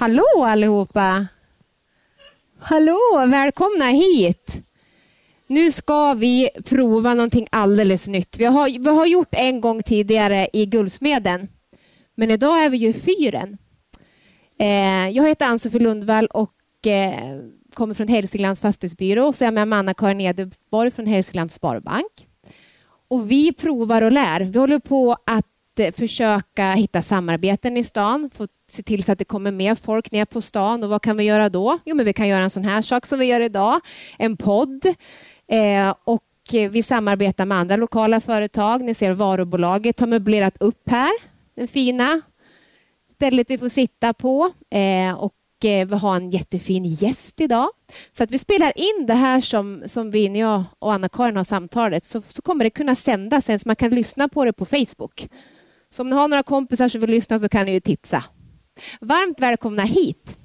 Hallå allihopa! Hallå, välkomna hit! Nu ska vi prova någonting alldeles nytt. Vi har, vi har gjort en gång tidigare i Guldsmeden, men idag är vi ju i fyren. Eh, jag heter Ann-Sofie Lundvall och eh, kommer från Hälsinglands fastighetsbyrå och så är jag med Anna-Karin Edeborg från Hälsinglands Sparbank. Och vi provar och lär. Vi håller på att Eh, försöka hitta samarbeten i stan, få se till så att det kommer mer folk ner på stan. Och vad kan vi göra då? Jo, men vi kan göra en sån här sak som vi gör idag, en podd. Eh, och eh, vi samarbetar med andra lokala företag. Ni ser varubolaget har möblerat upp här, den fina stället vi får sitta på. Eh, och eh, vi har en jättefin gäst idag. Så att vi spelar in det här som, som vi, när jag och Anna-Karin har samtalet, så, så kommer det kunna sändas sen så man kan lyssna på det på Facebook. Så om ni har några kompisar som vill lyssna så kan ni ju tipsa. Varmt välkomna hit.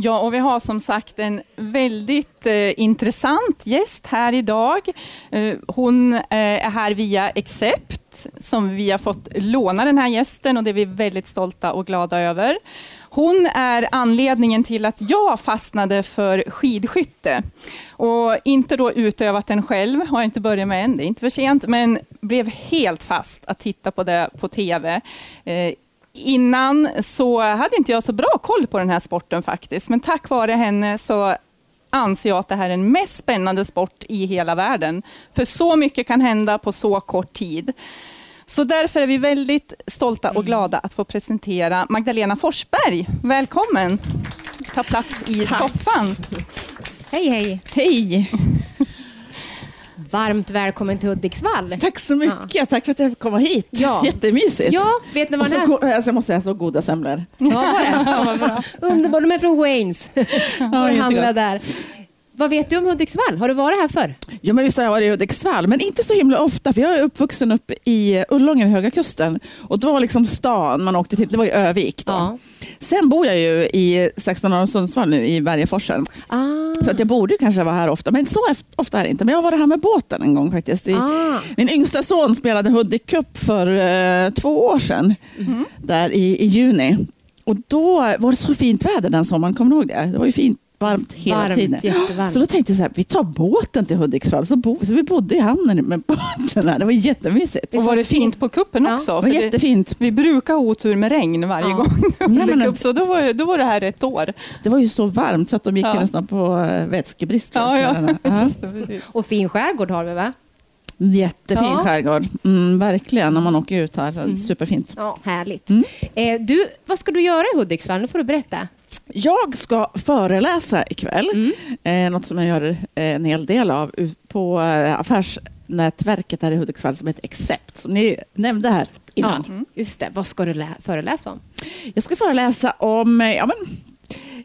Ja, och vi har som sagt en väldigt eh, intressant gäst här idag. Eh, hon eh, är här via Accept, som vi har fått låna den här gästen och det är vi väldigt stolta och glada över. Hon är anledningen till att jag fastnade för skidskytte. Och inte då utövat den själv, har jag inte börjat med än, det är inte för sent, men blev helt fast att titta på det på TV. Eh, Innan så hade inte jag så bra koll på den här sporten faktiskt, men tack vare henne så anser jag att det här är den mest spännande sport i hela världen. För så mycket kan hända på så kort tid. Så därför är vi väldigt stolta och mm. glada att få presentera Magdalena Forsberg. Välkommen! Ta plats i Tack. soffan. Hej, hej. Hej. Varmt välkommen till Hudiksvall. Tack så mycket. Ja. Tack för att jag fick komma hit. Ja. Jättemysigt. Ja, vet ni vad så, alltså, Jag måste säga, så goda semlor. Ja, Underbart. De är från Waynes. Ja, handla där. Vad vet du om Hudiksvall? Har du varit här förr? Ja, men visst har jag varit i Hudiksvall, men inte så himla ofta. För jag är uppvuxen uppe i Ullången, Höga Kusten. Och det var liksom stan man åkte till. Det var i Övik. Då. Ja. Sen bor jag ju i 16 norr Sundsvall nu, i Bergeforsen. Ah. Så att jag borde kanske vara här ofta, men så ofta är det inte. Men jag var här med båten en gång faktiskt. I, ah. Min yngsta son spelade Hudik Cup för uh, två år sedan, mm där i, i juni. Och då var det så fint väder den sommaren, kommer du ihåg det? Det var ju fint varmt hela varmt, tiden. Jättevarmt. Så då tänkte jag så här, vi tar båten till Hudiksvall. Så, bo, så vi bodde i hamnen med båten. Här. Det var jättemysigt. Och var det fint på kuppen ja. också? Det var jättefint. vi brukar ha otur med regn varje ja. gång. Ja, men, så då var, då var det här ett år. Det var ju så varmt så att de gick ja. nästan på eh, vätskebrist. Ja, ja. och fin skärgård har vi va? Jättefin ja. skärgård. Mm, verkligen, när man åker ut här. Så mm. Superfint. Ja, härligt. Mm. Eh, du, vad ska du göra i Hudiksvall? Nu får du berätta. Jag ska föreläsa ikväll, mm. eh, något som jag gör eh, en hel del av på eh, affärsnätverket här i Hudiksvall som heter Accept, som ni nämnde här innan. Ja, just det. Vad ska du föreläsa om? Jag ska föreläsa om, eh, ja men,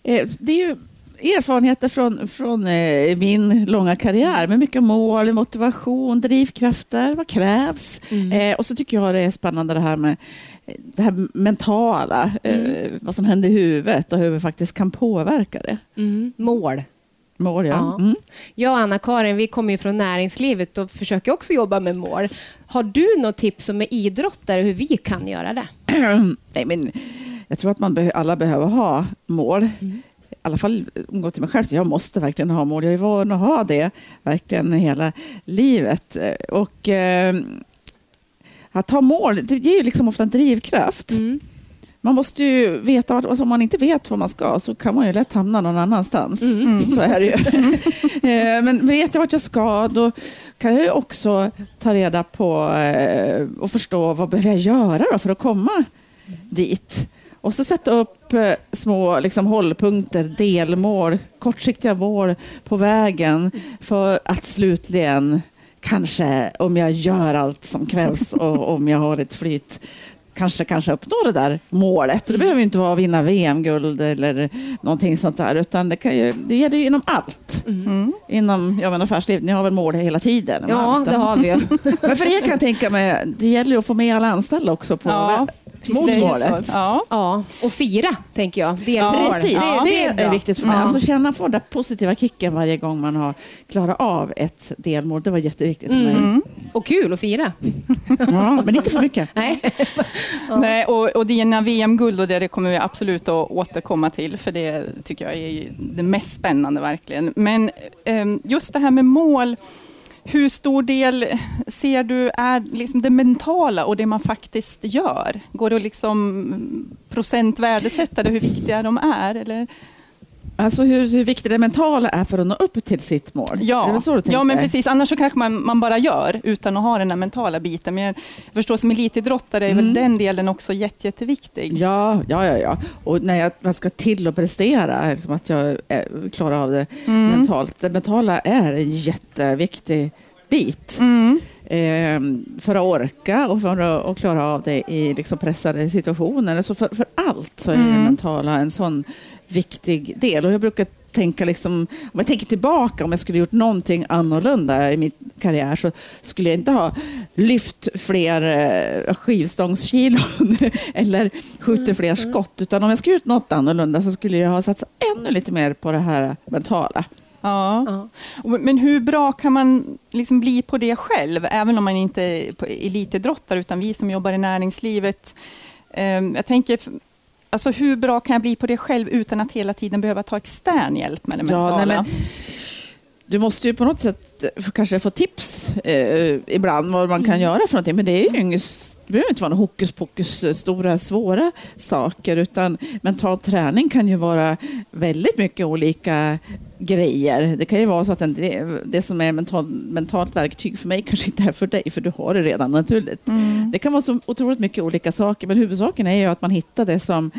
eh, det är ju erfarenheter från, från eh, min långa karriär med mycket mål, motivation, drivkrafter, vad krävs? Mm. Eh, och så tycker jag det är spännande det här med det här mentala, eh, mm. vad som händer i huvudet och hur vi faktiskt kan påverka det. Mm. Mål. Mål, ja. ja. Mm. Jag och Anna-Karin vi kommer ju från näringslivet och försöker också jobba med mål. Har du något tips som är idrottare hur vi kan göra det? Nej, men jag tror att man be alla behöver ha mål. Mm. Alla fall gå till mig själv, så jag måste verkligen ha mål. Jag är van att ha det verkligen hela livet. Och eh, att ha mål, det ger ju liksom ofta en drivkraft. Mm. Man måste ju veta, alltså om man inte vet vad man ska så kan man ju lätt hamna någon annanstans. Mm. mm. Så är det ju. Eh, men vet jag vart jag ska då kan jag ju också ta reda på eh, och förstå vad behöver jag göra för att komma dit. Och så sätta upp små liksom, hållpunkter, delmål, kortsiktiga mål på vägen för att slutligen kanske om jag gör allt som krävs och om jag har ett flyt kanske, kanske uppnå det där målet. Det behöver inte vara att vinna VM-guld eller någonting sånt där, utan det, kan ju, det gäller ju inom allt. Mm. Inom ja, men affärslivet, ni har väl mål hela tiden? Ja, allt. det har vi. men för er kan jag tänka mig, det gäller ju att få med alla anställda också på, ja. Mot målet. Ja. Ja, och fira, tänker jag. Delmål. Ja, Precis, Ja, det, det är är bra. viktigt för mig. Ja. Alltså känna få den där positiva kicken varje gång man har klarat av ett delmål. Det var jätteviktigt för mig. Mm. Och kul att fira. Ja, men inte för mycket. Nej. Nej, och, och dina VM-guld och det, det kommer vi absolut att återkomma till, för det tycker jag är ju det mest spännande verkligen. Men ehm, just det här med mål, hur stor del ser du är liksom det mentala och det man faktiskt gör? Går det att liksom procentvärdesätta det, hur viktiga de är? Eller? Alltså hur, hur viktigt det mentala är för att nå upp till sitt mål. Ja, väl ja men precis. Annars så kanske man, man bara gör utan att ha den här mentala biten. Men jag förstår som elitidrottare är väl Mm. den delen också jätte, jätteviktig. Ja, ja, ja, ja. Och när jag, jag ska till och prestera, liksom att jag eh, klarar av det Mm. mentalt. Det mentala är en jätteviktig bit. Mm. Eh, för att orka och för att, klara av det i liksom pressade situationer. Så för, för allt så är det Mm. mentala en sån viktig del. Och jag brukar tänka, liksom, om jag tänker tillbaka, om jag skulle gjort någonting annorlunda i min karriär så skulle jag inte ha lyft fler eh, skivstångskilon eller skjutit fler skott. Utan om jag skulle gjort något annorlunda så skulle jag ha satsat ännu lite mer på det här mentala. Ja. Ja. Men hur bra kan man liksom bli på det själv, även om man inte är elitidrottare, utan vi som jobbar i näringslivet. Ehm, Jag tänker, alltså hur bra kan jag bli på det själv utan att hela tiden behöva ta extern hjälp med det Ja, mentala? nej, men- Du måste ju på något sätt eh, kanske få tips eh, ibland vad man kan göra för någonting. Men det, är ju inget, det behöver inte vara några hokus pokus eh, stora svåra saker. Utan mental träning kan ju vara väldigt mycket olika grejer. Det kan ju vara så att det, det som är mental, mentalt verktyg för mig kanske inte är för dig. För du har det redan naturligt. Mm. Det kan vara så otroligt mycket olika saker, men huvudsaken är ju att man hittar det som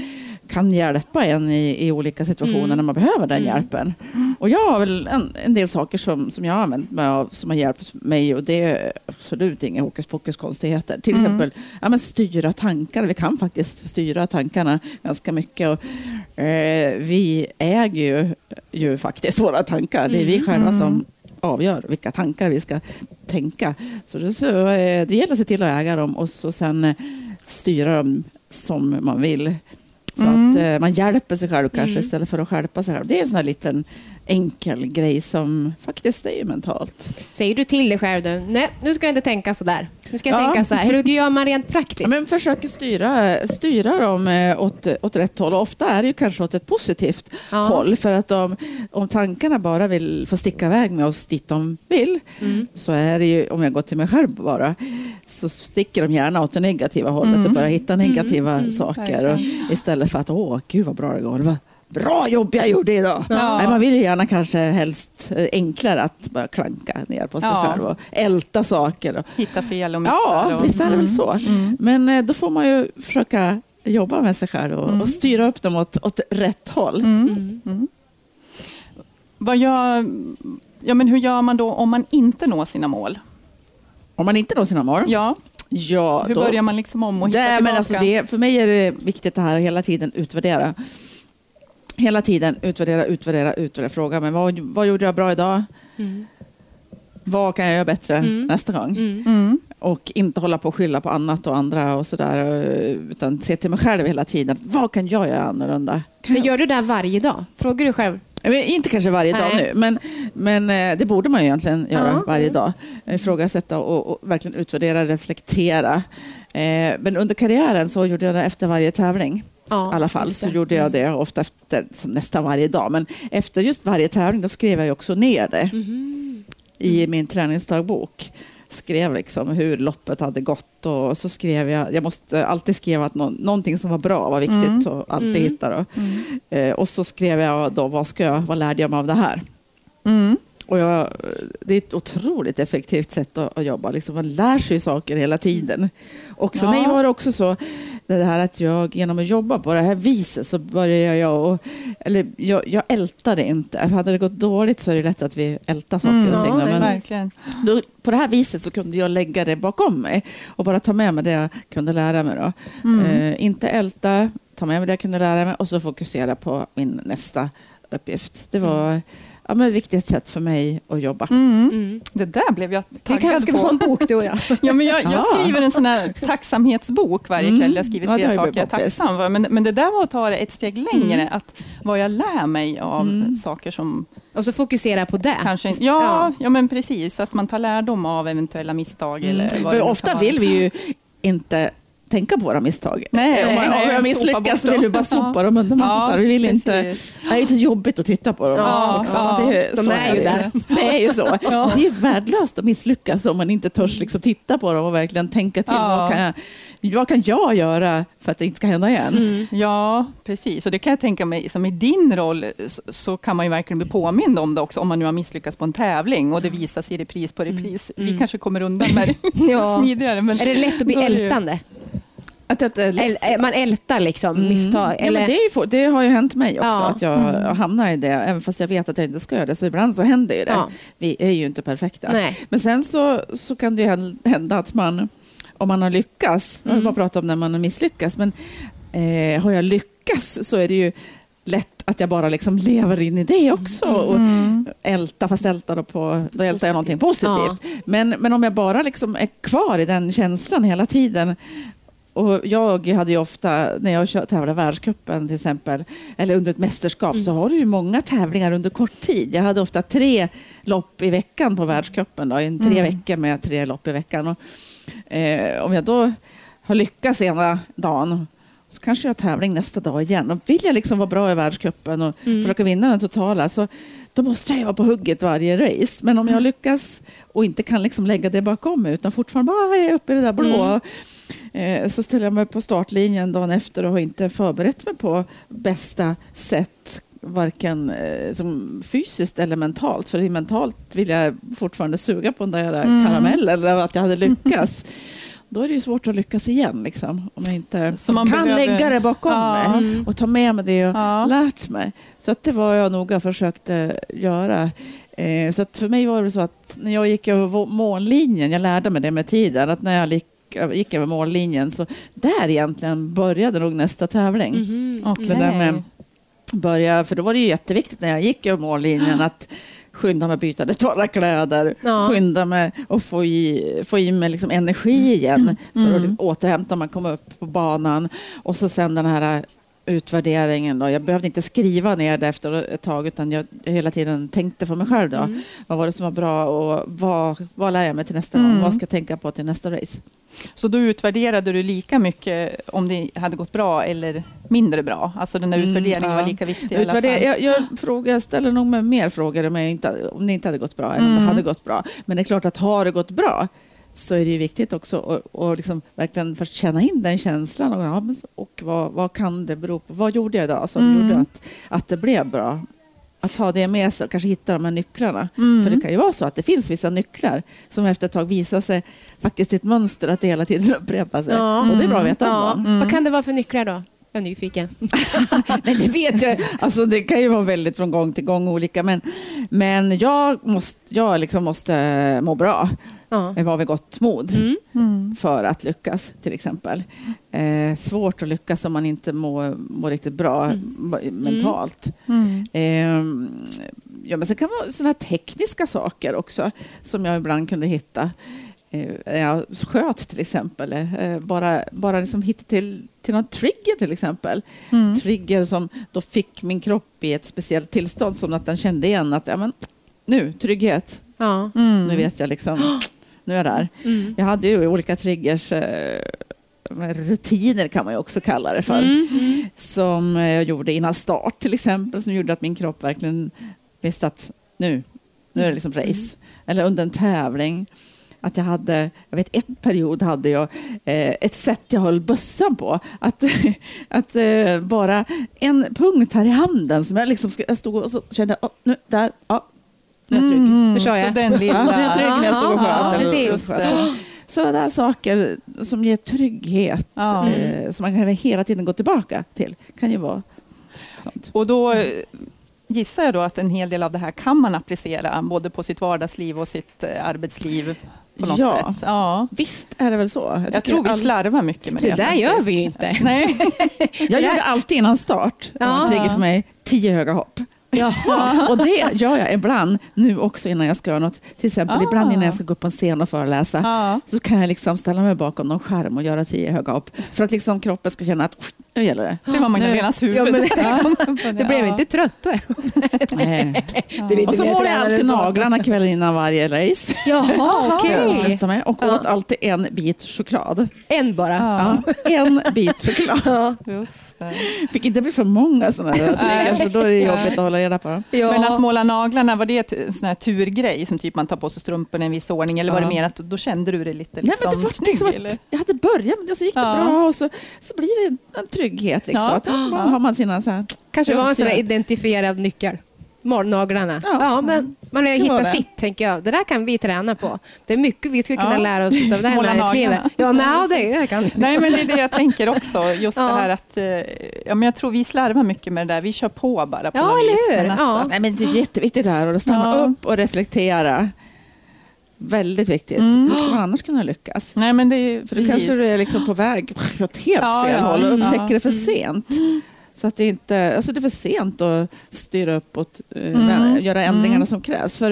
kan hjälpa en i, i olika situationer Mm. när man behöver den Mm. hjälpen. Och jag har väl en, en del saker som, som jag har använt mig av som har hjälpt mig och det är absolut inga hokus pokus konstigheter. Till Mm. exempel ja, men styra tankar. Vi kan faktiskt styra tankarna ganska mycket. Och, eh, vi äger ju, ju faktiskt våra tankar. Det är vi Mm. själva Mm. som avgör vilka tankar vi ska tänka. Så det, så, eh, det gäller att se till att äga dem och så sen eh, styra dem som man vill. Så Mm. att eh, man hjälper sig själv kanske Mm. istället för att stjälpa sig själv. Det är en sån här liten enkel grej som faktiskt är mentalt. Säger du till dig själv nu, nej, nu ska jag inte tänka så där. Nu ska jag Ja. tänka så här. Hur gör man rent Ja, praktiskt? men försöker styra, styra dem eh, åt, åt rätt håll. Och ofta är det ju kanske åt ett positivt Ja. håll. För att om, om tankarna bara vill få sticka iväg med oss dit de vill Mm. så är det ju, om jag går till mig själv bara, så sticker de gärna åt det negativa hållet Mm. och börjar hitta negativa Mm, mm, saker. Och, istället för att, åh gud vad bra det går. Bra jobb jag gjorde idag. Ja. Nej, man vill ju gärna kanske helst eh, enklare att bara klanka ner på sig Ja. själv och älta saker. Och, Hitta fel och missa. ja, och, visst är det väl Mm. så. Mm. Men eh, då får man ju försöka jobba med sig själv och, Mm. och styra upp dem åt, åt rätt håll. Mm. Mm. Vad gör, ja, men hur gör man då om man inte når sina mål? Om man inte når sina mål, Ja, ja, hur då, börjar man liksom om och hitta det, tillbaka? men alltså det, för mig är det viktigt det här att hela tiden utvärdera. Hela tiden utvärdera, utvärdera, utvärdera. Fråga men vad, vad gjorde jag bra idag? Mm. Vad kan jag göra bättre Mm. nästa gång? Mm. Mm. Och inte hålla på och skylla på annat och andra och sådär. eh, Utan se till mig själv hela tiden. Vad kan jag göra annorlunda? Kan Men gör du det varje dag? Frågar du själv? Inte kanske varje dag Nej. nu, men, men eh, det borde man ju egentligen göra Ja. varje dag. Ifrågasätta och, och verkligen utvärdera, reflektera. Eh, men under karriären så gjorde jag det efter varje tävling. Ja, I alla fall så gjorde jag det ofta efter, nästan varje dag. Men efter just varje tävling då skrev jag också ner det Mhm. i min träningsdagbok. Skrev liksom hur loppet hade gått och så skrev jag, jag måste alltid skriva att nå, någonting som var bra var viktigt Mm. att alltid Mm. hitta. Då. Mm. Eh, och så skrev jag då, vad, ska jag, vad lärde jag mig av det här? Mm. Och jag, det är ett otroligt effektivt sätt att, att jobba. Liksom man lär sig saker hela tiden. Och för Ja. mig var det också så, det här att jag genom att jobba på det här viset så började jag, och, eller jag, jag ältade inte. Hade det gått dåligt så är det lätt att vi ältar saker Mm. och ting. Ja, men Verkligen. då, på det här viset så kunde jag lägga det bakom mig och bara ta med mig det jag kunde lära mig. Då. Mm. Eh, inte älta, ta med mig det jag kunde lära mig och så fokusera på min nästa uppgift. Det var ja, men ett viktigt sätt för mig att jobba. Mm. Mm. Det där blev jag Vi kanske taggad ska på. ha en bok du och jag. Ja, men jag, jag Ja. skriver en sån här tacksamhetsbok varje Mm. kväll. Jag skriver Ja, det tre har ju saker jag är tacksam för. Men, men det där var att ta det ett steg längre. Mm. Att vad jag lär mig av Mm. saker som Och så fokusera på det. kanske. Ja. Ja, ja. men precis. Att man tar lärdom av eventuella misstag. Eller vad Mm. För ofta vill vi ju inte tänka på våra misstag. Nej, om, man, nej, om jag misslyckas vill vi bara sopa dem under mattan. vi vill inte, det är lite jobbigt att titta på dem. Ja, också. ja. Det, De så är ju det. där. Det är ju så. Ja. Det är värdelöst att misslyckas om man inte törs liksom titta på dem och verkligen tänka till. Ja. Vad, kan jag, vad kan jag göra för att det inte ska hända igen? Mm. Ja, precis. Och det kan jag tänka mig, som i din roll, så, så kan man ju verkligen bli påmind om det också, om man nu har misslyckats på en tävling och det visar sig repris på repris. Mm. Vi kanske kommer undan med det Ja. smidigare. Men Är det lätt att bli är ältande? Att det är. Äl- man ältar liksom Mm. misstag? Ja, Eller? men det, det har ju hänt mig också, Ja. att jag Mm. hamnar i det, även fast jag vet att jag inte ska göra det. Så ibland så händer ju det. Ja. Vi är ju inte perfekta. Nej. Men sen så, så kan det ju hän- hända att man, om man har lyckats, jag Mm. bara pratat om när man har misslyckats, men eh, har jag lyckats så är det ju lätt att jag bara liksom lever in i det också. Och Mm. älta, fast älta då, på, då ältar jag någonting positivt. Men, men om jag bara liksom är kvar i den känslan hela tiden och jag hade ju ofta, när jag tävlade världscupen till exempel, eller under ett mästerskap, Mm. så har du ju många tävlingar under kort tid. Jag hade ofta tre lopp i veckan på världscupen, då, i tre Mm. veckor med tre lopp i veckan. Och, eh, om jag då har lyckats ena dagen, så kanske jag har tävling nästa dag igen. Och vill jag liksom vara bra i världscupen och Mm. försöka vinna den totala, så då måste jag ju vara på hugget varje race. Men om jag lyckas och inte kan liksom lägga det bakom mig, utan fortfarande bara är uppe i det där blå, Mm. Så ställer jag mig på startlinjen dagen efter och har inte förberett mig på bästa sätt varken eh, som fysiskt eller mentalt. För mentalt vill jag fortfarande suga på den där Mm. karamellen eller att jag hade lyckats. Då är det ju svårt att lyckas igen liksom, om jag inte Så man kan behöver- lägga det bakom Ja. mig och ta med mig det och Ja. lärt mig. Så att det var jag noga försökte göra. Eh, så att för mig var det så att när jag gick över mållinjen, jag lärde mig det med tiden, att när jag gick, gick över mållinjen så där egentligen började nog nästa tävling. Mhm. Okej. Det där med börja, för då var det ju jätteviktigt när jag gick över mållinjen att skynda mig byta det torra kläder, Ja. skynda mig och få i, få i mig liksom energi igen för att Mm. återhämta mig, komma upp på banan. Och så sen den här utvärderingen. Då. Jag behövde inte skriva ner det efter ett tag utan jag hela tiden tänkte för mig själv. Då. Mm. Vad var det som var bra och vad, vad lär jag mig till nästa gång? Mm. Vad ska jag tänka på till nästa race? Så då utvärderade du lika mycket om det hade gått bra eller mindre bra? Alltså den där Mm, utvärderingen ja. var lika viktig fall? jag, jag, frågar, jag ställer nog med mer frågor om, jag inte, om det inte hade gått bra än om det Mm. hade gått bra. Men det är klart att har det gått bra så är det ju viktigt också att och liksom verkligen först känna in den känslan. Och, ja, och vad, vad kan det bero på? Vad gjorde jag idag som Mm. gjorde att, att det blev bra? Att ha det med sig och kanske hitta de här nycklarna. Mm. För det kan ju vara så att det finns vissa nycklar som efter ett tag visar sig faktiskt i ett mönster att det hela tiden upprepar sig. Ja. Och det är bra att veta Ja. om dem. Mm. Vad kan det vara för nycklar då? Jag är nyfiken. Nej, det vet jag. Alltså, det kan ju vara väldigt från gång till gång olika. Men, men jag måste, jag liksom måste må bra, Ja. vara vid gott mod Mm. Mm. för att lyckas till exempel. Eh, svårt att lyckas om man inte mår, mår riktigt bra Mm. m- mentalt. Mm. Eh, ja, men sen kan det vara sådana tekniska saker också som jag ibland kunde hitta. Eh, jag sköt till exempel. Eh, bara bara liksom hitta till, till någon trigger till exempel Mm. trigger som då fick min kropp i ett speciellt tillstånd som att den kände igen att ja, men, nu, trygghet, Ja. Mm. nu vet jag liksom, nu är jag där. Mm. Jag hade ju olika triggers, eh, rutiner kan man ju också kalla det för, Mm. Mm. som eh, jag gjorde innan start till exempel, som gjorde att min kropp verkligen visste att nu, nu är det liksom race. Eller under en tävling. Att jag hade, jag vet en period hade jag eh, ett sätt jag höll bössan på. Att, att eh, bara en punkt här i handen som jag liksom jag stod och så kände, oh, nu, där, ja, nu är jag trygg. Mm. Nu kör jag. Så den lilla... Nu är jag trygg när jag stod och sköt. Ja. Sådana där saker som ger trygghet, Ja. eh, som man kan hela tiden gå tillbaka till, kan ju vara sånt. Och då eh, gissar jag då att en hel del av det här kan man applicera både på sitt vardagsliv och sitt eh, arbetsliv på något Ja. sätt. Ja. Visst är det väl så? Jag, tycker tror vi all- slarvar mycket med det. Det där faktiskt. gör vi ju inte. Nej. Jag gjorde alltid innan start, ja. trigger för mig, tio höga hopp. Jaha. Och det gör jag ibland nu också innan jag ska göra något. Till exempel Ah. ibland innan jag ska gå upp på en scen och föreläsa. Ja. Så kan jag liksom ställa mig bakom någon skärm och göra tio höga hopp. För att liksom kroppen ska känna att nu gäller det. Se vad Magdalenas huvud. Ja, men, Ja. det blev inte trött då. Nej. Och så målar jag alltid naglarna kvällen innan varje race. Jaha, Jag okej. med. Och Ja. åt alltid en bit choklad. En bara. Ja. En bit choklad. Ja. Just det. Fick inte bli för många sådana där för då är det jobbigt att hålla reda på dem. Ja. Men att måla naglarna, var det en sån här turgrej som typ man tar på sig strumporna i en viss ordning eller var det mer att då kände du dig lite Nej, liksom, men det var snygg? liksom eller? att jag hade börjat men så gick det Ja. bra och så, så blir det en trygghet. Liksom. Ja. Att, ja. har man sina så här, Kanske var en sån identifierad nyckel. Målnaglarna. Ja. Ja, men man har hittat sitt, tänker jag. Det där kan vi träna på. Det är mycket vi skulle kunna Ja. lära oss av det här näringslivet. Ja, nej, det, det kan Nej, men det är det jag tänker också. Just Ja. det här att eh, ja, men jag tror vi slarvar mycket med det där. Vi kör på bara på Ja, eller hur? Att, Ja. nej, men det är jätteviktigt det här att stanna Ja. upp och reflektera. Väldigt viktigt. Mm. Hur ska man annars kunna lyckas? Nej, men det är För då kanske du är liksom på väg åt helt Ja, fel ja. håll och Mm. upptäcker Ja. det för sent. Så att det inte, alltså det är för sent att styra upp och eh, Mm. göra ändringarna Mm. som krävs. För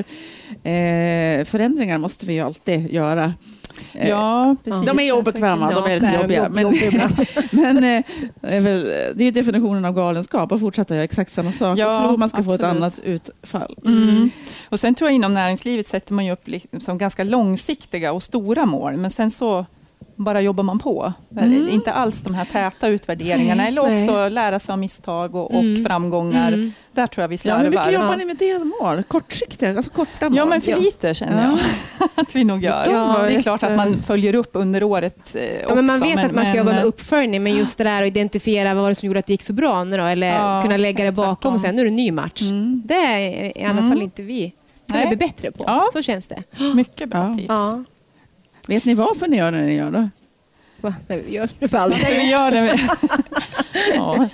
eh, förändringar måste vi ju alltid göra. Eh, Ja, precis. de är obekväma, de är lite jobbiga. jobb- Men, men eh, det är definitionen av galenskap att fortsätta göra exakt samma sak Ja, och tro man ska få ett absolut. annat utfall. Mm. Och sen tror jag inom näringslivet sätter man ju upp liksom ganska långsiktiga och stora mål, men sen så bara jobbar man på. Mm. Inte alls de här täta utvärderingarna, eller Nej. också lära sig av misstag och, och Mm. framgångar. Mm. Där tror jag vi Ja, slarvar. hur mycket jobbar Ja. ni med delmål? Kortsiktiga, alltså korta mål? Ja, men för Ja. lite känner jag att vi nog gör. Var det är klart att man följer upp under året eh, Ja, men man vet att man ska jobba med eh, uppföljning, men just det där att identifiera vad var det som gjorde att det gick så bra nu då, eller Ja, kunna lägga det bakom tvärtom. och säga nu är det en ny match. Mm. Det är i alla Mm. fall inte vi. Det Nej. är vi bättre på. Ja. Så känns det. Mycket bra Ja. tips. Vet ni varför ni gör det ni gör då? Va? Nej, vi gör det för allt. Vi gör det. ja,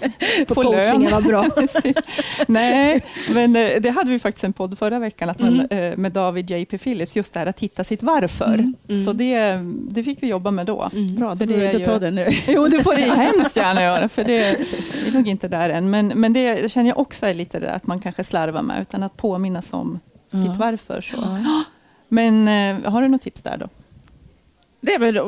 På coachingen lön. var bra. Nej, men eh, det hade vi faktiskt en podd förra veckan att man, Mm. eh, med David J.P. Phillips, just det här att hitta sitt varför. Mm. Mm. Så det, det fick vi jobba med då. Mm. Bra, då behöver är inte ta ju- det nu. Jo, det får du hemskt gärna göra, för det är nog inte där än. Men, men det känner jag också är lite det att man kanske slarvar med, utan att påminnas om sitt varför. Så. Men eh, har du något tips där då? Det väl,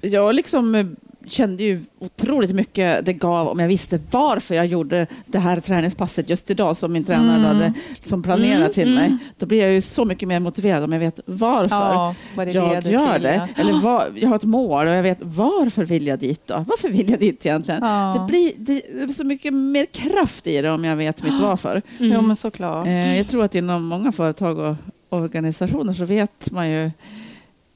jag liksom eh, kände ju otroligt mycket det gav om jag visste varför jag gjorde det här träningspasset just idag som min tränare Mm. hade som planerat Mm, till mm. mig. Då blir jag ju så mycket mer motiverad om jag vet varför. Ja, jag gör till. det. ja. Eller vad, jag har ett mål och jag vet varför vill jag dit då? Varför vill jag dit egentligen? Ja. Det blir det är så mycket mer kraft i det om jag vet mitt varför. Mm. Jo, men såklart. Eh, jag tror att inom många företag och organisationer så vet man ju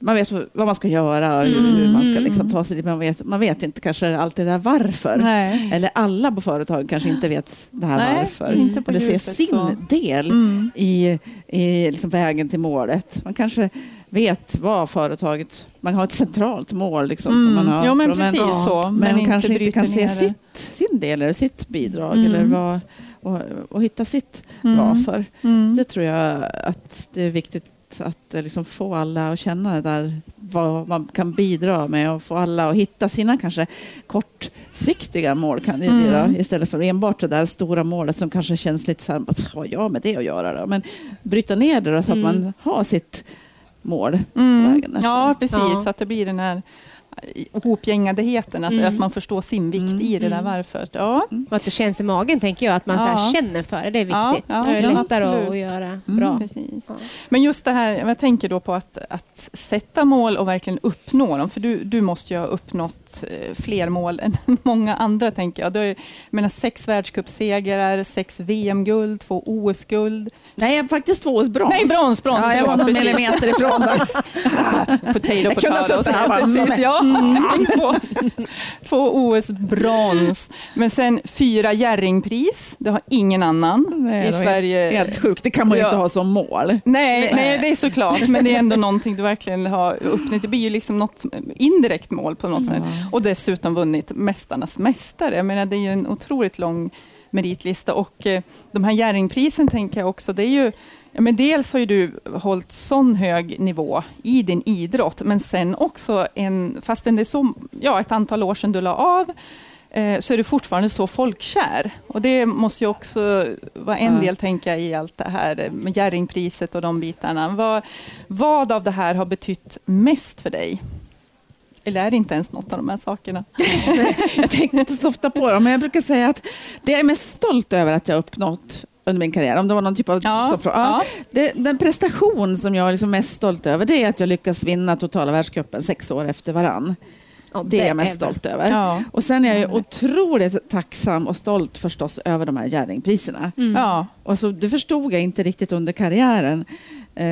man vet vad man ska göra och hur Mm, man ska mm, liksom mm. ta sig dit, men man vet, man vet inte kanske alltid det här varför. Nej. Eller alla på företaget kanske inte vet det här Nej, varför. inte på Eller ser sin så. del Mm. i, i liksom vägen till målet. Man kanske vet vad företaget... Man har ett centralt mål liksom, som man har. Mm. Jo, men men, precis så. men, Men, inte kanske inte kan se sitt, sin del eller sitt bidrag Mm. eller vad, och, och hitta sitt Mm. varför. Mm. Det tror jag att det är viktigt att eh, liksom få alla att känna det där vad man kan bidra med och få alla att hitta sina kanske kortsiktiga mål kan det bli Mm. istället för enbart det där stora målet som kanske känns lite så här, vad har jag med det att göra då? Men bryta ner det då, så att Mm. man har sitt mål på Mm. Ja, precis. Ja. Så att det blir den här hopgängadigheten, att, Mm. att man förstår sin vikt Mm. i det där Mm. varför. Ja. Och att det känns i magen, tänker jag. Att man så här Ja. känner för det. Det är Ja, viktigt. ja, är det ja, lättare absolut. att göra Mm. bra. Precis. Ja. Men just det här, jag tänker då på att, att sätta mål och verkligen uppnå dem. För du, du måste ju ha uppnått eh, fler mål än många andra, tänker jag. Du har ju, jag menar, sex världscupsegrar, sex VM-guld, två OS-guld. Nej, jag faktiskt två års brons. Nej, brons, brons. Ja, jag var någon millimeter ifrån där. Potato, Jag kunde ha potato. suttit här bara, precis, mm. ja. två, två OS-brons. Men sen fyra Jerringpris. Det har ingen annan Nej, i Sverige. Helt sjukt, det kan man ju Ja. inte ha som mål. Nej, Nej. nej, det är såklart, men det är ändå någonting du verkligen har uppnått. Det blir ju liksom något indirekt mål på något sätt. Och dessutom vunnit Mästarnas mästare. Jag menar, det är ju en otroligt lång meritlista och eh, de här Jerringprisen tänker jag också, det är ju Ja, men dels har ju du hållit sån hög nivå i din idrott, men sen också, en, fastän det är så, ja, ett antal år sedan du la av, eh, så är du fortfarande så folkkär. Och det måste ju också vara en del, tänka i allt det här med Jerringpriset och de bitarna. Vad, vad av det här har betytt mest för dig? Eller är det inte ens något av de här sakerna? jag tänkte inte så ofta på dem, men jag brukar säga att det jag är mest stolt över att jag uppnått under min karriär, om det var någon typ av Ja. Ja, ja. det, den prestation som jag är liksom mest stolt över, det är att jag lyckas vinna totala världscupen sex år efter varann. Ja, Det är jag mest väl- stolt över. Ja. Och sen är jag ju det är otroligt tacksam och stolt förstås över de här Jerringpriserna. Mm. Ja. Och så, det förstod jag inte riktigt under karriären eh,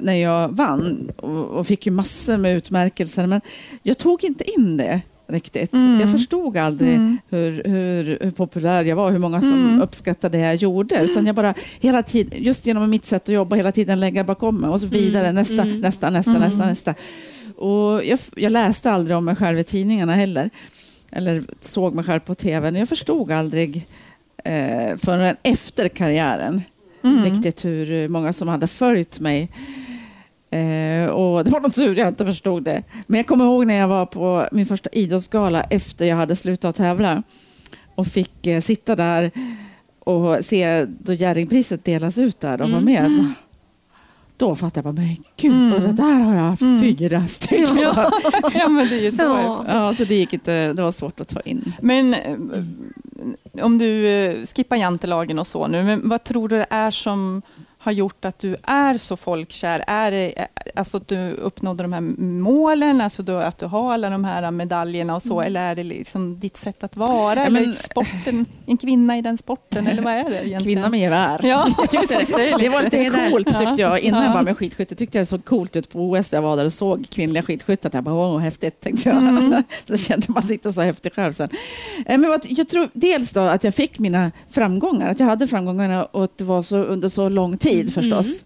när jag vann och, och fick ju massor med utmärkelser. Men jag tog inte in det riktigt. Mm. Jag förstod aldrig Mm. hur, hur, hur populär jag var, hur många som Mm. uppskattade det jag gjorde. Utan jag bara hela tiden, just genom mitt sätt att jobba, hela tiden lägga bakom mig och så vidare. Mm. Nästa, Mm. nästa, nästa, Mm. nästa, nästa. Och jag, jag läste aldrig om mig själv i tidningarna heller. Eller såg mig själv på tv. Jag förstod aldrig eh, förrän efter karriären riktigt hur många som hade följt mig. Eh, och det var något tur jag inte förstod det. Men jag kommer ihåg när jag var på min första idrottsgala efter jag hade slutat tävla och fick eh, sitta där och se då Jerringpriset delas ut där och Mm. med. Då fattade jag bara, men gud, Mm. och det där har jag Mm. fyra stycken. Ja. ja, men det är ju så. Ja. Ja, så det gick inte, det var svårt att ta in. Men eh, om du eh, skippar jantelagen och så nu, men vad tror du det är som har gjort att du är så folkkär? Är det alltså att du uppnådde de här målen, alltså då, att du har alla de här medaljerna och så, eller är det liksom ditt sätt att vara, Ja, eller men- sporten, en kvinna i den sporten, eller vad är det egentligen? Kvinna med gevär. Ja, Jag tyckte precis, det var lite coolt tyckte jag innan jag Ja. var med skidskytte. tyckte jag det såg coolt ut på OS. Jag var där och såg kvinnliga skidskyttar. Jag bara, åh, häftigt, tänkte jag. Mm. Då kände man sig inte så häftig själv sen. Eh, Men jag tror dels då att jag fick mina framgångar, att jag hade framgångarna och att det var så under så lång tid förstås.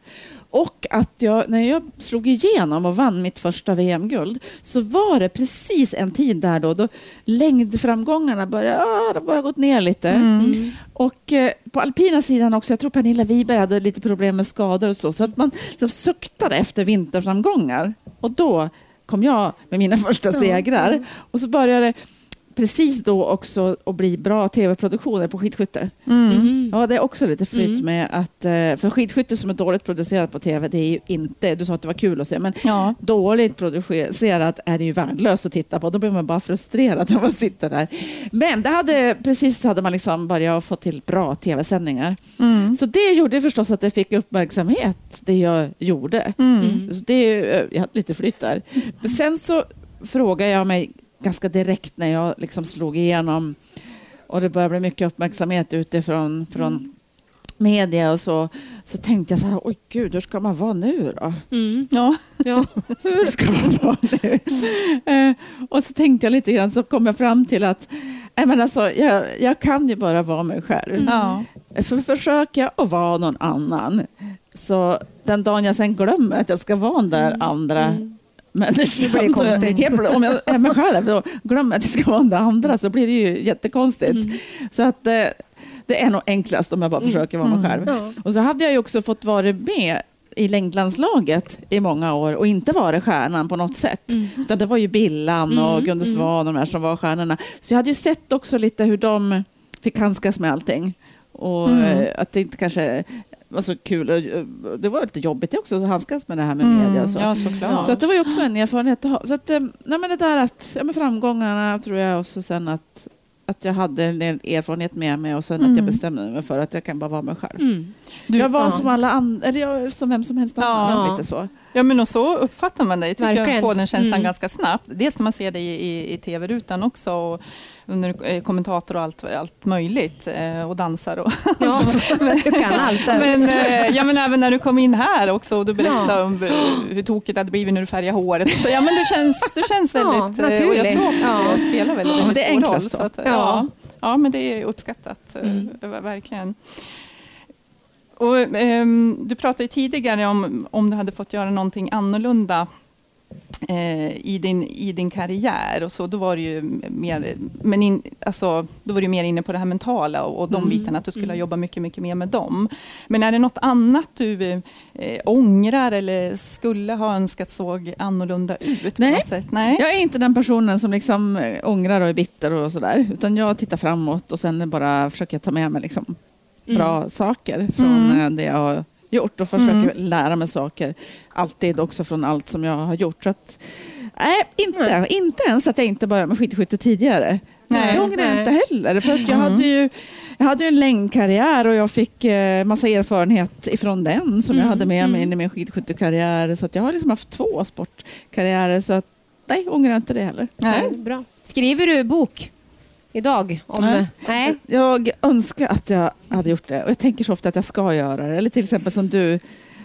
Och att jag, när jag slog igenom och vann mitt första VM-guld så var det precis en tid där då, då längdframgångarna började, ah, de började gått ner lite. Mm. Och eh, på alpina sidan också, jag tror Pernilla Wiberg hade lite problem med skador och så, så att man liksom suktade efter vinterframgångar. Och då kom jag med mina första segrar. Och så började det precis då också att bli bra tv-produktioner på skidskytte. Mm. Mm. Ja, det är också lite flytt Mm. med att, eh, för skidskytte som är dåligt producerat på tv, det är ju inte, du sa att det var kul att se, men Ja. dåligt producerat är det ju värdelöst att titta på. Då blir man bara frustrerad när man sitter där. Men det hade, precis hade man liksom börjat få till bra tv-sändningar. Mm. Så det gjorde förstås att det fick uppmärksamhet, det jag gjorde. Mm. Så det, jag hade lite flytt där. Men sen så frågade jag mig ganska direkt när jag liksom slog igenom och det började bli mycket uppmärksamhet utifrån från media och så, så tänkte jag så här, oj gud, hur ska man vara nu då? Mm. Ja. Ja. Hur ska man vara nu? Eh, och så tänkte jag lite grann, så kom jag fram till att nej, men alltså, jag, jag kan ju bara vara mig själv. Mm. För försöker jag att vara någon annan, så den dagen jag sen glömmer att jag ska vara den där andra Mm. Människan, Det blir konstigt. så helt plötsligt, om jag är mig själv då glömmer att jag ska vara där andra så blir det ju jättekonstigt. Mm. Så att eh, det är nog enklast om jag bara Mm. försöker vara mig Mm. själv. Ja. Och så hade jag ju också fått vara med i längdlandslaget i många år och inte varit stjärnan på något sätt. Mm. Utan det var ju Billan och Mm, Gunde mm. Svan och de här som var stjärnorna. Så jag hade ju sett också lite hur de fick handskas med allting. Och Mm. eh, att det inte kanske var så kul. Eh, Det var lite jobbigt också att handskas med det här med Mm. media. Så. Ja, såklart. Så att det var ju också en erfarenhet att ha. Så att, eh, nej men det där att, ja, med framgångarna tror jag och så sen att, att jag hade en erfarenhet med mig och sen att Mm. jag bestämde mig för att jag kan bara vara mig själv. Mm. Du- jag var ja. som alla andra, eller jag, som vem som helst annan. Ja. Lite så. Ja, men och så uppfattar man dig. Tycker jag Verkligen. får den känslan Mm. ganska snabbt. Dels när man ser dig i, i, i tv-rutan också, och under eh, kommentator och allt, allt möjligt, eh, och dansar. Och Ja, du kan allt. men, eh, ja, men även när du kom in här också och du berättade Ja. om hur tokigt det hade blivit när du färgade håret. Så, ja, men du känns, du känns Ja, väldigt... eh, och jag tror också Ja. det spelar väldigt, Ja, väldigt det är stor roll. så. Så att, Ja. ja. ja, men det är uppskattat. Mm. Verkligen. Och, ehm, du pratade tidigare om om du hade fått göra någonting annorlunda i, din, i din karriär. Och så, då var du ju mer, men in, alltså, då var du mer inne på det här mentala och, och de Mm. bitarna, att du skulle Mm. jobba mycket, mycket mer med dem. Men är det något annat du eh, ångrar eller skulle ha önskat såg annorlunda ut? Nej. Nej. Jag är inte den personen som liksom eh, ångrar och är bitter och sådär. Utan jag tittar framåt och sen bara försöker jag ta med mig liksom bra saker från Mm. eh, det jag gjort och försöker Mm. lära mig saker. Alltid också från allt som jag har gjort. Så att, nej, inte, Nej. inte ens att jag inte började med skidskytte tidigare. Nej. Det ångrar jag inte heller. För att jag, Mm. hade ju, jag hade ju en längdkarriär och jag fick eh, massa erfarenhet ifrån den som jag Mm, hade med mig mm. in i min skidskyttekarriär. Så att jag har liksom haft två sportkarriärer. Så att, nej, ångrar jag inte det heller. Nej. Nej, bra. Skriver du bok idag? Om, Nej. nej. Jag önskar att jag hade gjort det och jag tänker så ofta att jag ska göra det. Eller till exempel som du,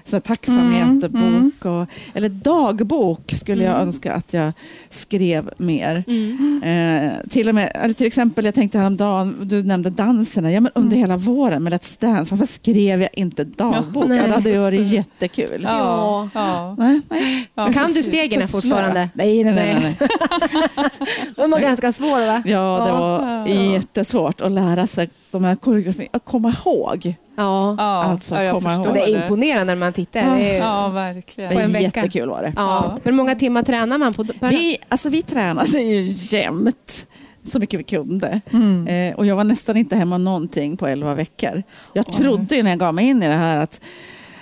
sån här tacksamhet, Mm, bok och, eller dagbok skulle jag Mm. önska att jag skrev mer. Mm. Eh, till, och med, eller till exempel, jag tänkte häromdagen, du nämnde danserna, ja, men under Mm. hela våren med Let's Dance, varför skrev jag inte dagbok? Ja, nej. det hade ju varit jättekul. Ja. Ja. Nej, nej. Ja, kan du stegen fortfarande? Nej, nej, nej. nej. nej. De var ganska svåra va? Ja, det var Ja. jättesvårt att lära sig de här koreografierna, att komma ihåg. Ja. Ja, Alltså, ja, jag komma ihåg. förstår Det är imponerande när man tittar. Ja. Det är, Ja, verkligen. På en vecka. Jättekul var det. ja. Hur många timmar tränar man på per Vi, alltså, vi tränade ju jämt så mycket vi kunde. Mm. Eh, och jag var nästan inte hemma någonting på elva veckor. Jag trodde ju när jag gav mig in i det här att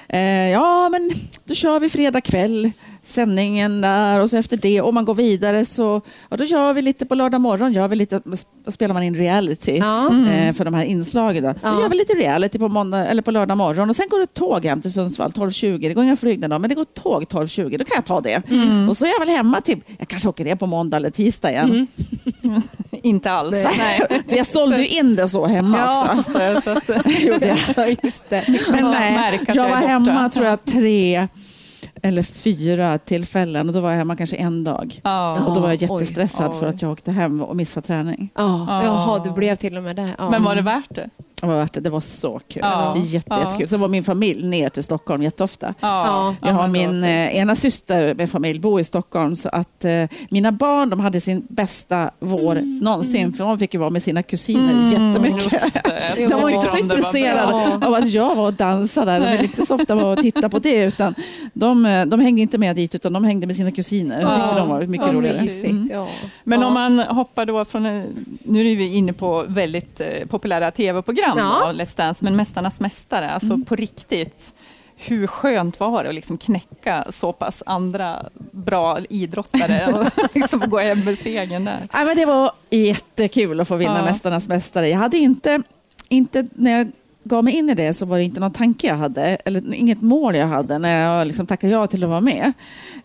eh, ja, men då kör vi fredag kväll sändningen där och så efter det om man går vidare så ja, då gör vi lite på lördag morgon gör vi lite, då spelar man in reality Ja. Mm. eh, för de här inslagen. Då. Ja. Då gör vi lite reality på, måndag, eller på lördag morgon och sen går det tåg hem till Sundsvall 12.20. Det går inga flygningar då, men det går tåg 12.20. Då kan jag ta det. Mm. Och så är jag väl hemma till, jag kanske åker ner på måndag eller tisdag igen. Mm. Inte alls. Nej. Jag sålde ju in det så hemma Ja. också. Så att, så att, Gjorde jag. Ja, just det. Men nej, jag var hemma tror jag tre eller fyra tillfällen och då var jag hemma kanske en dag. ja. Och då var jag jättestressad oj. för att jag åkte hem och missade träning. Ja. Ja. Jaha, du blev till och med det. Men var det värt det? Det var, värt det. det var så kul. Ja. Jätte, Ja. jättekul. Sen var min familj ner till Stockholm jätteofta. Ja. Jag har min eh, ena syster med familj bor i Stockholm så att eh, mina barn de hade sin bästa vår någonsin för de fick ju vara med sina kusiner Mm, jättemycket. det. De var inte så intresserade av att jag var och dansade där. De ville inte så ofta vara och titta på det utan de, eh, de hängde inte med dit utan de hängde med sina kusiner. Jag tyckte Ja. de var mycket Ja, roligare. Mm. Ja. Men Ja. om man hoppar då från, en- nu är vi inne på väldigt eh, populära tv-program, Ja. då, Let's Dance, men Mästarnas Mästare, alltså Mm. på riktigt, hur skönt var det att liksom knäcka så pass andra bra idrottare och liksom gå hem med segern där? Ja, men det var jättekul att få vinna Ja. Mästarnas mästare. Jag hade inte, inte, när jag gav mig in i det så var det inte någon tanke jag hade, eller inget mål jag hade när jag liksom tackade ja till att vara med.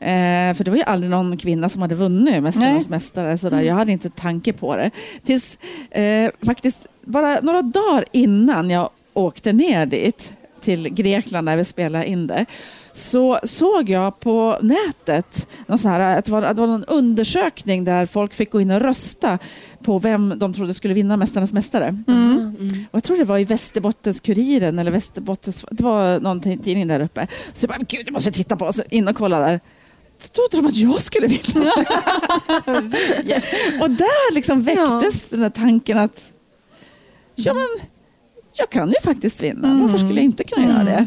Eh, för det var ju aldrig någon kvinna som hade vunnit Mästarnas Nej. mästare. Sådär. Jag hade inte tanke på det. Tills eh, faktiskt bara några dagar innan jag åkte ner dit till Grekland där vi spelade in det så såg jag på nätet någon här, att det, var, att det var någon undersökning där folk fick gå in och rösta på vem de trodde skulle vinna Mästarnas mästare. Mm. Mm. Och jag tror det var i Västerbottens-Kuriren eller Västerbottens... Det var någon tidning där uppe. Så jag bara, gud jag måste titta på så in och kolla där. Då trodde de att jag skulle vinna. och där liksom väcktes den här tanken att ja, men, jag kan ju faktiskt vinna. Mm. Varför skulle jag inte kunna göra det?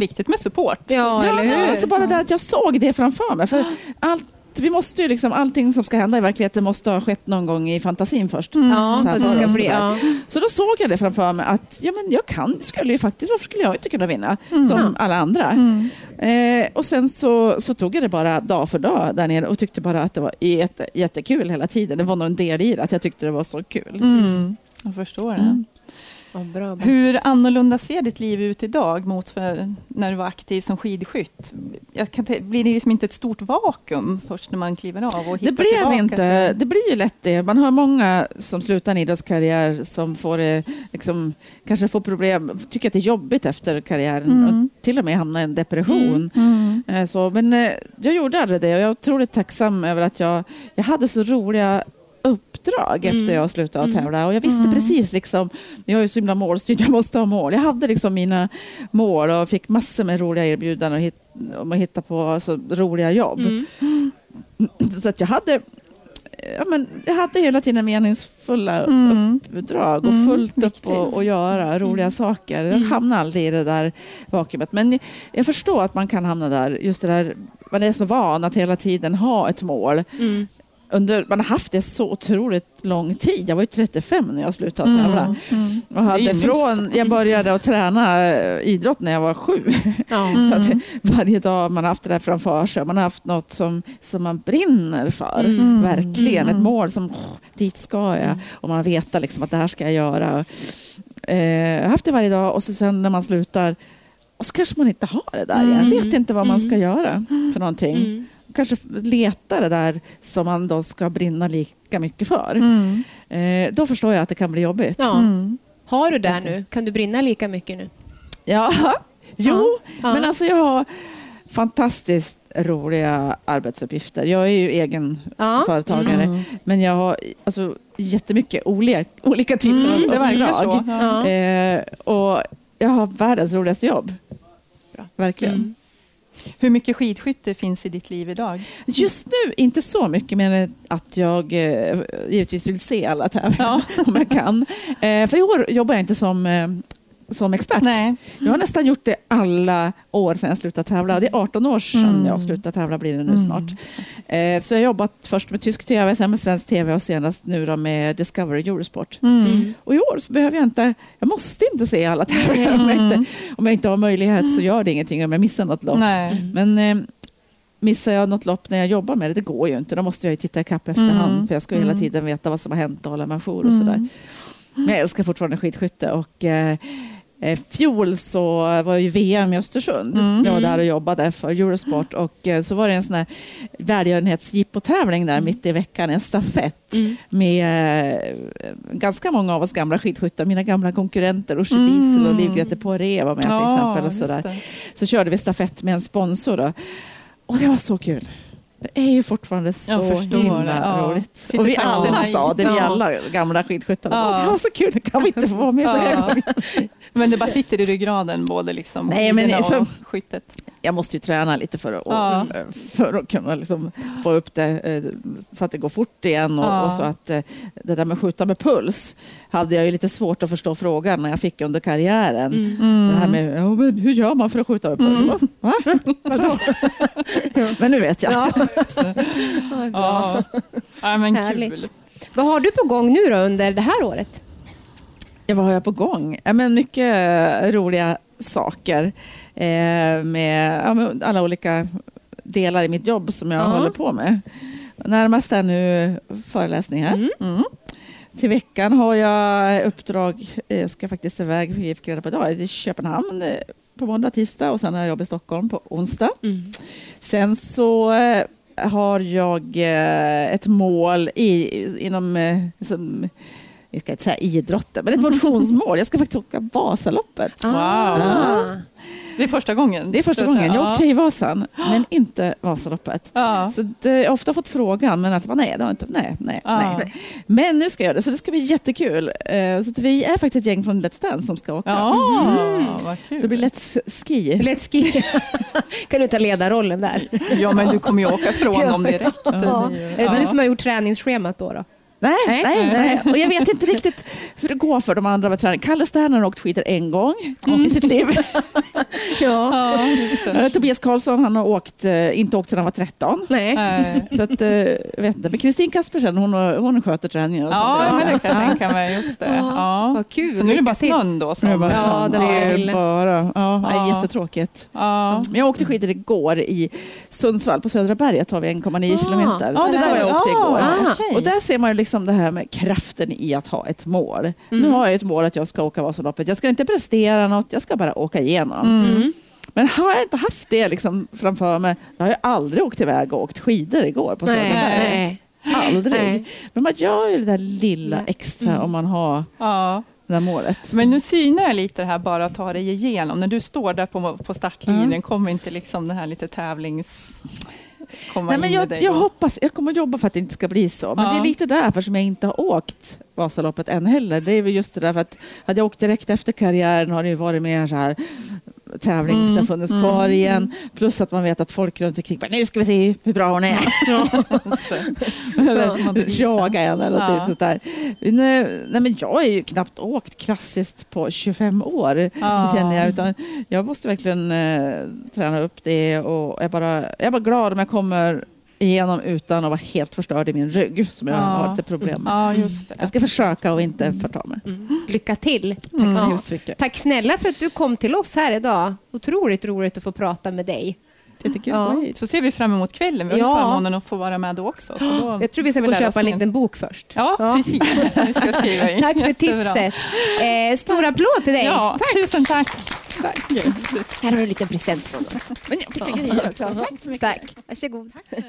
Viktigt med support. Ja, eller hur? alltså bara det att jag såg det framför mig. För allt, vi måste ju liksom, allting som ska hända i verkligheten måste ha skett någon gång i fantasin först. Mm. Ja, Så här för att det för ska oss bli... sådär. Ja. Så då såg jag det framför mig att ja, men jag kan, skulle ju faktiskt, varför skulle jag inte kunna vinna Mm. som alla andra? Mm. Eh, och sen så, så tog jag det bara dag för dag där nere och tyckte bara att det var jätte, jättekul hela tiden. Det var nog en del i det, att jag tyckte det var så kul. Mm. Jag förstår det. Mm. Ja, bra. Hur annorlunda ser ditt liv ut idag mot för när du var aktiv som skidskytt? Jag kan te- blir det liksom inte ett stort vakuum först när man kliver av? Och Det blev tillbaka inte, det blir ju lätt det. Man har många som slutar en idrottskarriär som får det, liksom, kanske får problem, tycker att det är jobbigt efter karriären Mm. och till och med hamnar i en depression. Mm. Eh, Så, men eh, jag gjorde aldrig det och jag är otroligt tacksam över att jag, jag hade så roliga uppdrag Mm. efter jag slutade Mm. tävla. Och jag visste Mm. precis, liksom, jag är så himla målstyrd, jag måste ha mål. Jag hade liksom mina mål och fick massor med roliga erbjudanden och hit, om att hitta på alltså, roliga jobb. Mm. Så att jag hade Ja, men jag hade hela tiden meningsfulla Mm. uppdrag och Mm, fullt upp viktigt. och, och göra roliga saker. Jag hamnade aldrig i det där vakuumet. Men jag förstår att man kan hamna där. Just det där, man är så van att hela tiden ha ett mål. Mm. Under, man har haft det så otroligt lång tid. Jag var ju 35 när jag slutade tävla. Mm. Mm. Och hade från, jag började att träna eh, idrott när jag var sju. Ja. Så att Mm. varje dag man har haft det där framför sig. Man har haft något som, som man brinner för. Mm. Verkligen. Ett Mm. mål som, "Åh, dit ska jag. Och man vet liksom att det här ska jag göra. Eh, jag har haft det varje dag och så sen när man slutar och så kanske man inte har det där. Mm. Vet inte vad man ska Mm. göra för någonting. Mm. Kanske leta det där som man då ska brinna lika mycket för. Mm. Eh, då förstår jag att det kan bli jobbigt. Ja. Mm. Har du det nu? Kan du brinna lika mycket nu? Ja, jo, Ja. men alltså jag har fantastiskt roliga arbetsuppgifter. Jag är ju egen Ja. företagare, Mm. men jag har alltså, jättemycket olika, olika typer Mm, av uppdrag. Eh, och jag har världens roligaste jobb. Bra. Verkligen. Hur mycket skidskytte finns i ditt liv idag? Just nu inte så mycket, men att jag eh, givetvis vill se alla tävlingar Ja. om jag kan. Eh, för i år jobbar jag inte som, som expert. Nej. Jag har nästan gjort det alla år sedan jag slutade tävla. Det är 18 år sedan Mm. jag slutade tävla blir det nu Mm. snart. Eh, så jag har jobbat först med tysk tv, sen med svensk tv och senast nu då med Discovery Eurosport. Mm. Mm. Och i år så behöver jag inte, jag måste inte se alla tävlingar. Om, jag inte, Mm. om jag inte har möjlighet så gör det ingenting om jag missar något lopp. Nej. Men eh, missar jag något lopp när jag jobbar med det, det går ju inte. Då måste jag ju titta ikapp efterhand Mm. för jag ska ju hela Mm. tiden veta vad som har hänt och hålla mig ajour och sådär. Mm. Men jag älskar fortfarande skidskytte och eh, eh, fjol så var ju VM i Östersund. Mm. Jag var där och jobbade för Eurosport och eh, så var det en sån här välgörenhetsjippotävling där mitt i veckan, en stafett Mm. med eh, ganska många av oss gamla skidskyttar, mina gamla konkurrenter, Orsi Mm. Diesel och Liv Grete Poiré var med till exempel. Och sådär. det. Så körde vi stafett med en sponsor. Då. Och det var så kul. Det är ju fortfarande så himla ja. roligt. Och vi alla sa det, vi alla gamla skidskyttarna. Ja. "Åh, Det var så kul, kan vi inte få vara med på? Ja. Men det bara sitter i ryggraden, både liksom Nej, men skidorna så- och skyttet. Jag måste ju träna lite för att, Ja. för att kunna liksom få upp det eh, så att det går fort igen. Och, Ja. och så att eh, det där med att skjuta med puls hade jag ju lite svårt att förstå frågan när jag fick under karriären. Mm. Det här med ja, men hur gör man för att skjuta med puls? Mm. Va? Men nu vet jag. Ja. Ja. ja, men Härligt. kul. Vad har du på gång nu då under det här året? Ja, vad har jag på gång? Ja, men mycket roliga saker med, ja, med alla olika delar i mitt jobb som jag Ja. håller på med. Närmast är nu föreläsningar. Mm. Mm. Till veckan har jag uppdrag, eh, jag ska faktiskt iväg för IFK Reda på idag, till Köpenhamn eh, på måndag, tisdag och sen har jag jobb i Stockholm på onsdag. Mm. Sen så eh, har jag eh, ett mål i, inom eh, som, jag ska inte säga idrotten, men ett motionsmål. Jag ska faktiskt åka Vasaloppet. Wow. Ah. Det är första gången. Det är första så gången. Jag har åkt Tjejvasan, men inte Vasaloppet. Ja. Så det, jag har ofta fått frågan, men att nej, det har inte, nej, nej, Ja. nej. Men nu ska jag göra det, så det ska bli jättekul. Eh, Så att vi är faktiskt ett gäng från Let's Dance som ska åka. Ja, Mm. vad Så kul. det blir Let's Ski. Let's ski. kan du ta ledarrollen där? Ja, men du kommer ju åka från dem direkt. Ja. Det är ju- Är det du som har gjort träningsschemat då? då? Nej, Nej. nej, Nej. Och jag vet inte riktigt hur det går för de andra träning. Kalle Sterner har åkt skidor en gång Mm. i sitt liv. Ja. Ja. Eh, Tobias Karlsson han har åkt, eh, inte åkt sedan han var 13. Nej. Så att, eh, vet inte. Men Kristin Kaspersen hon, har- hon sköter träningen. Ja, men det kan jag Ja. tänka mig. Just det. Ja, Ja. Vad kul. Så nu är det bara snön då? Som, Nu är det bara Ja, snön. det det var är bara, ja, Ja. jättetråkigt. Ja. Men jag åkte skidor igår i Sundsvall. På Södra berget har vi 1,9 Ah. kilometer. Ja, så det där var jag åkte igår. Ah. okej. Och där ser man ju liksom det här med kraften i att ha ett mål. Nu Mm. har jag ett mål att jag ska åka Vasaloppet. Jag ska inte prestera något, jag ska bara åka igenom. Mm. Mm. Men har jag inte haft det liksom framför mig, då har jag aldrig åkt iväg och åkt skidor igår på Södra Nej. berget. Nej. Aldrig. Nej. Men man gör ju det där lilla Nej. extra Mm. om man har Ja. det där målet. Men nu synar jag lite det här bara att ta dig igenom. När du står där på, på startlinjen, Mm. kommer inte liksom den här lite tävlings... Komma Nej, men in i jag, dig jag då? hoppas, jag kommer jobba för att det inte ska bli så. Men Ja. det är lite därför som jag inte har åkt Vasaloppet än heller. Det är väl just det där för att hade jag åkt direkt efter karriären har det ju varit mer så här tävling Mm, har funnits mm, kvar igen. Plus att man vet att folk runt omkring bara, nu ska vi se hur bra hon är. eller jaga en eller något Ja. sånt där. Nej, nej, men jag är ju knappt åkt klassiskt på 25 år. Ja. Känner jag, utan jag måste verkligen eh, träna upp det och jag är, bara, jag är bara glad om jag kommer igenom utan att vara helt förstörd i min rygg som jag Ja. har lite problem med. Ja, just det. Jag ska försöka och inte förta mig. Mm. Lycka till. Tack så Ja. Tack snälla för att du kom till oss här idag. Otroligt roligt att få prata med dig. Ja. Så ser vi fram emot kvällen. Vi har Ja. förmånen att få vara med då också. Så då Jag tror vi ska gå och köpa en liten bok först. Ja, precis. Vi ska skriva in. Tack för tipset. Eh, stor applåd till dig. Ja, tusen tack. Här har du en liten present från oss. Men jag fick en grej också. Tack så mycket. Tack. Varsågod. Tack.